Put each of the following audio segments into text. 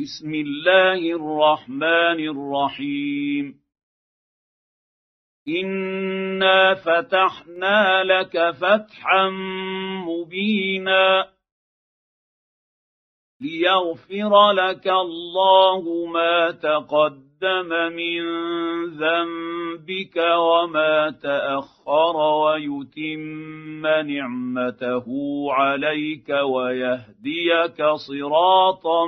بسم الله الرحمن الرحيم. انا فتحنا لك فتحا مبينا ليغفر لك الله ما تقدم من ذنبك وما تأخر ويتم نعمته عليك ويهديك صراطا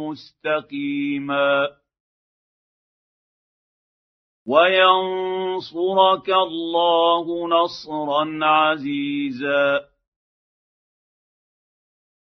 مستقيما. وينصرك الله نصرا عزيزا.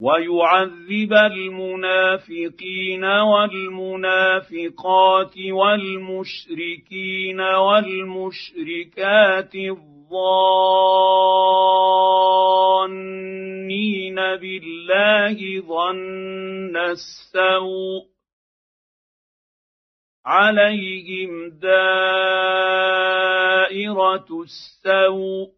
ويعذب المنافقين والمنافقات والمشركين والمشركات الظانين بالله ظن السوء عليهم دائرة السوء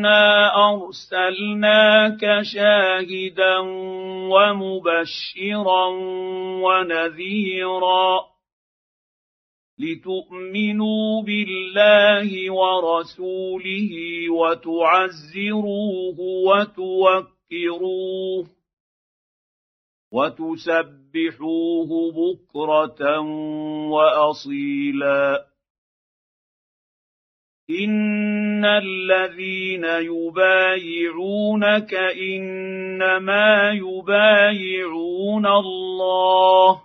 انا ارسلناك شاهدا ومبشرا ونذيرا لتؤمنوا بالله ورسوله وتعزروه وتوكروه وتسبحوه بكره واصيلا ان الذين يبايعونك انما يبايعون الله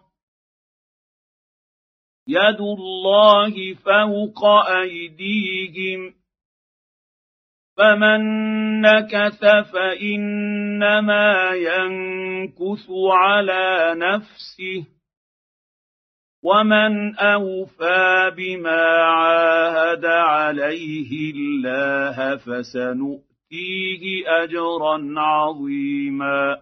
يد الله فوق ايديهم فمن نكث فانما ينكث على نفسه ومن اوفى بما عاهد عليه الله فسنؤتيه اجرا عظيما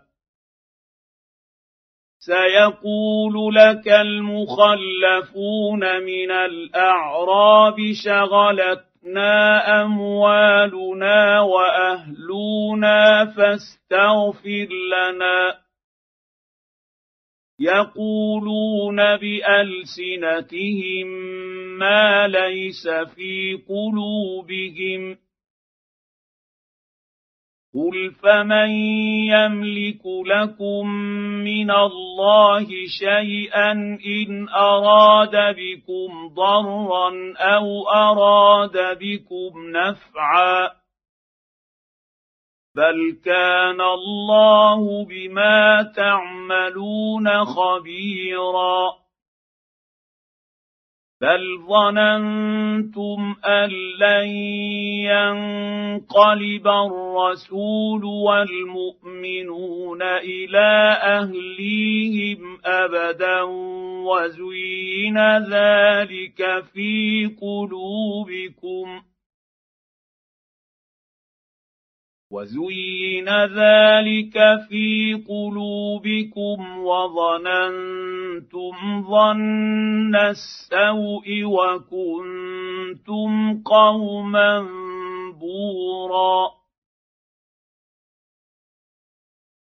سيقول لك المخلفون من الاعراب شغلتنا اموالنا واهلنا فاستغفر لنا يقولون بألسنتهم ما ليس في قلوبهم. قل فمن يملك لكم من الله شيئا إن أراد بكم ضرا أو أراد بكم نفعا بل كان الله بما تعملون خبيرا بل ظننتم ان لن ينقلب الرسول والمؤمنون إلى اهليهم ابدا وزين ذلك في قلوبكم وزين ذلك في قلوبكم وظننتم ظن السوء وكنتم قوما بورا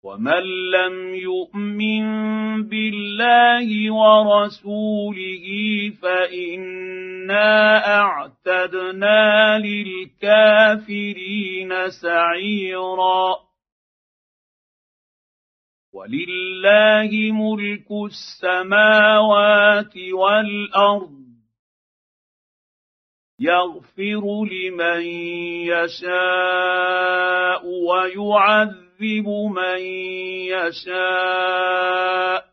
ومن لم يؤمن بالله ورسوله فإنا أعتدنا للكافرين سعيرا. ولله ملك السماوات والأرض. يغفر لمن يشاء ويعذب يعذب من يشاء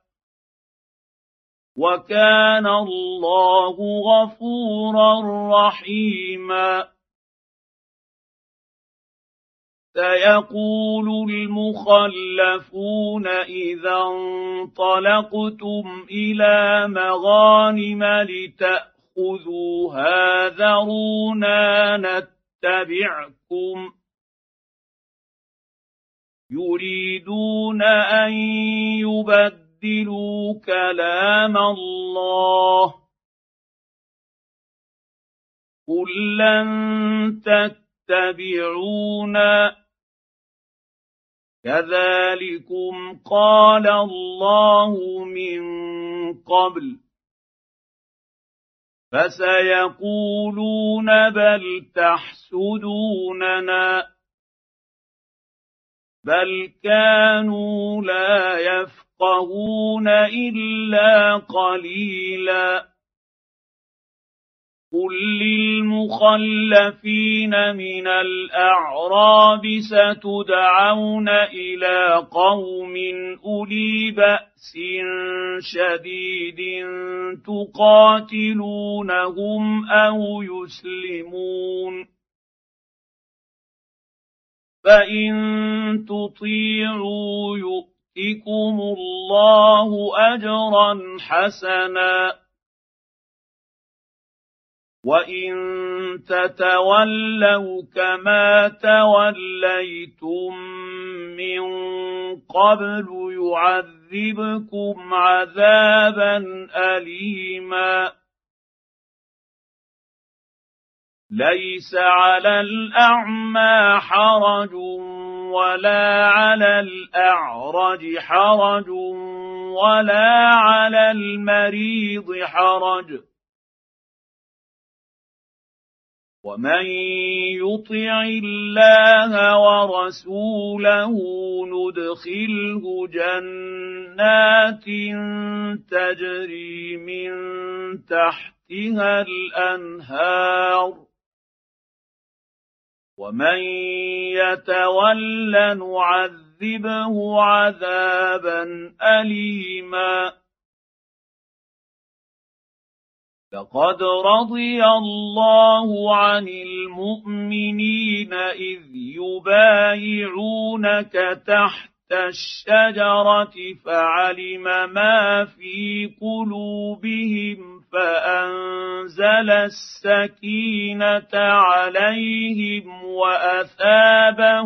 وكان الله غفورا رحيما سيقول المخلفون اذا انطلقتم إلى مغانم لتاخذوها ذرونا نتبعكم يريدون أن يبدلوا كلام الله. قل لن تتبعونا كذلكم قال الله من قبل. فسيقولون بل تحسدوننا. بل كانوا لا يفقهون الا قليلا قل للمخلفين من الاعراب ستدعون إلى قوم اولي باس شديد تقاتلونهم أو يسلمون فان تطيعوا يؤتكم الله اجرا حسنا وان تتولوا كما توليتم من قبل يعذبكم عذابا اليما ليس على الأعمى حرج ولا على الأعرج حرج ولا على المريض حرج. ومن يطع الله ورسوله ندخله جنات تجري من تحتها الأنهار. ومن يتول نعذبه عذابا اليما لقد رضي الله عن المؤمنين اذ يبايعونك تحت الشجرة فعلم ما في قلوبهم فأنزل السكينة عليهم وأثابهم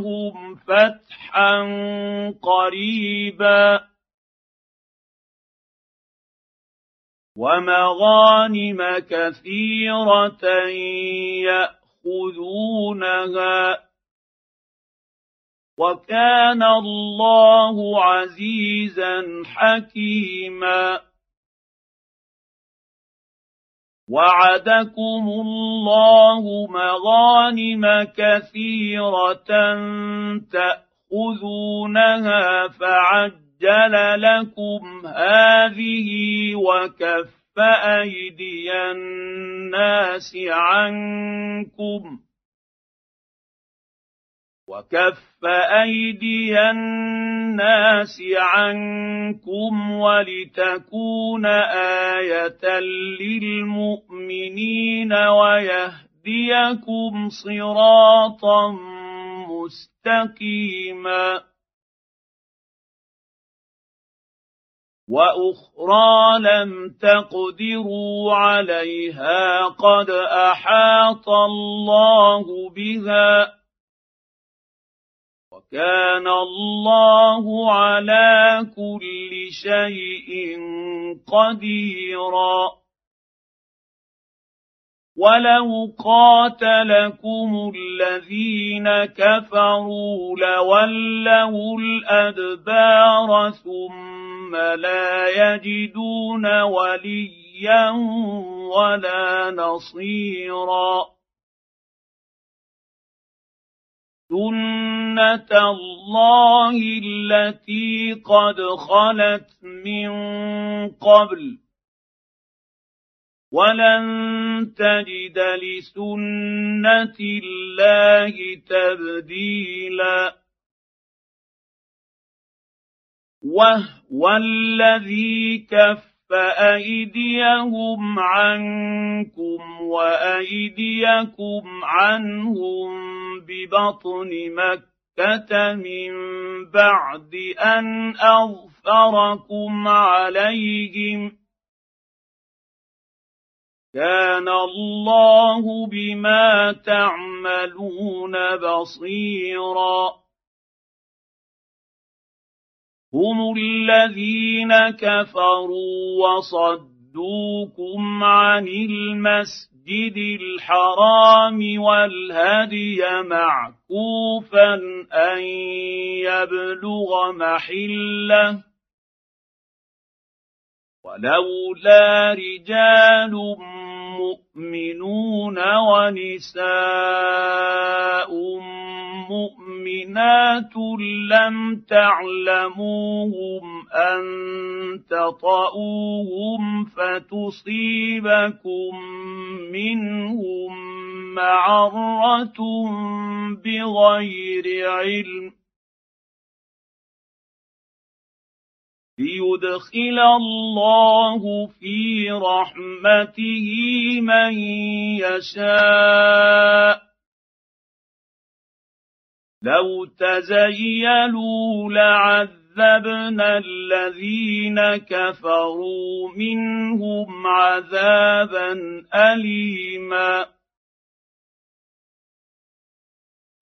فتحا قريبا. ومغانم كثيرة يأخذونها. وكان الله عزيزا حكيما. وعدكم الله مغانم كثيرة تأخذونها فعجل لكم هذه وكف أيدي الناس عنكم. وكف ايدي الناس عنكم ولتكون إيه للمؤمنين ويهديكم صراطا مستقيما وأخرى لم تقدروا عليها قد احاط الله بها وكان الله على كل شيء قديرا. ولو قاتلكم الذين كفروا لولوا الادبار ثم لا يجدون وليا ولا نصيرا. سنه الله التي قد خلت من قبل ولن تجد لسنه الله تبديلا وهو الذي كف فأيديهم عنكم وأيديكم عنهم ببطن مكة من بعد أن أظفركم عليهم. كان الله بما تعملون بصيرا. هم الذين كفروا وصدوكم عن المسجد الحرام والهدي معكوفا أن يبلغ محلة. ولولا رجال مؤمنون ونساء مؤمنات لم تعلموهم أن تطئوهم فتصيبكم منهم معرة بغير علم ليدخل الله في رحمته من يشاء لو تزيلوا لعذبنا الذين كفروا منهم عذابا اليما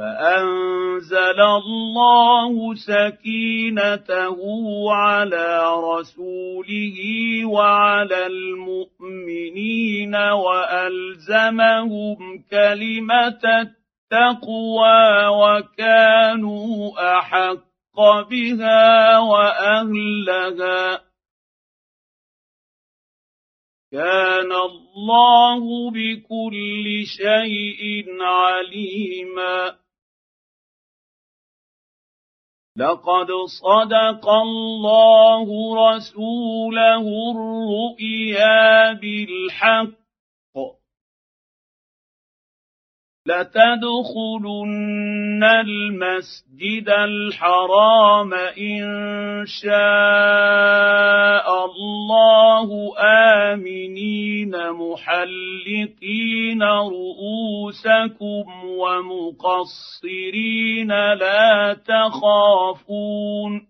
فأنزل الله سكينته على رسوله وعلى المؤمنين وألزمهم كلمة التقوى وكانوا أحق بها وأهلها. كان الله بكل شيء عليما. لقد صدق الله رسوله الرؤيا بالحق. لتدخلن المسجد الحرام إن شاء الله آمنين محلقين رؤوسكم ومقصرين لا تخافون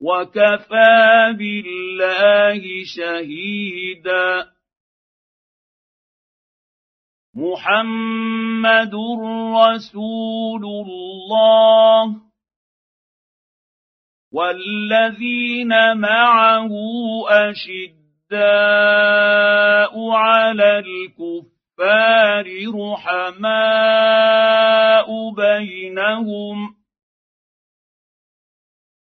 وكفى بالله شهيدا محمد رسول الله والذين معه اشداء على الكفار رحماء بينهم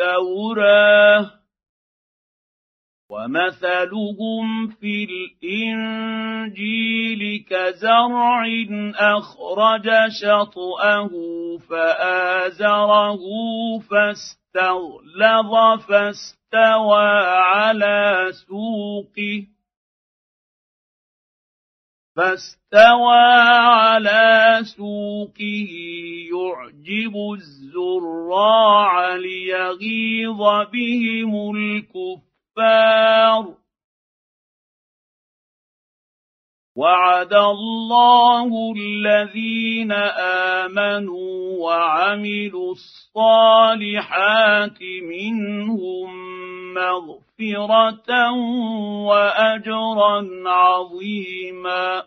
التوراه ومثلهم في الانجيل كزرع اخرج شطاه فازره فاستغلظ فاستوى على سوقه فاستوى على سوقه يعجب الزراع ليغيظ بهم الكفار. وعد الله الذين آمنوا وعملوا الصالحات منهم مغفره واجرا عظيما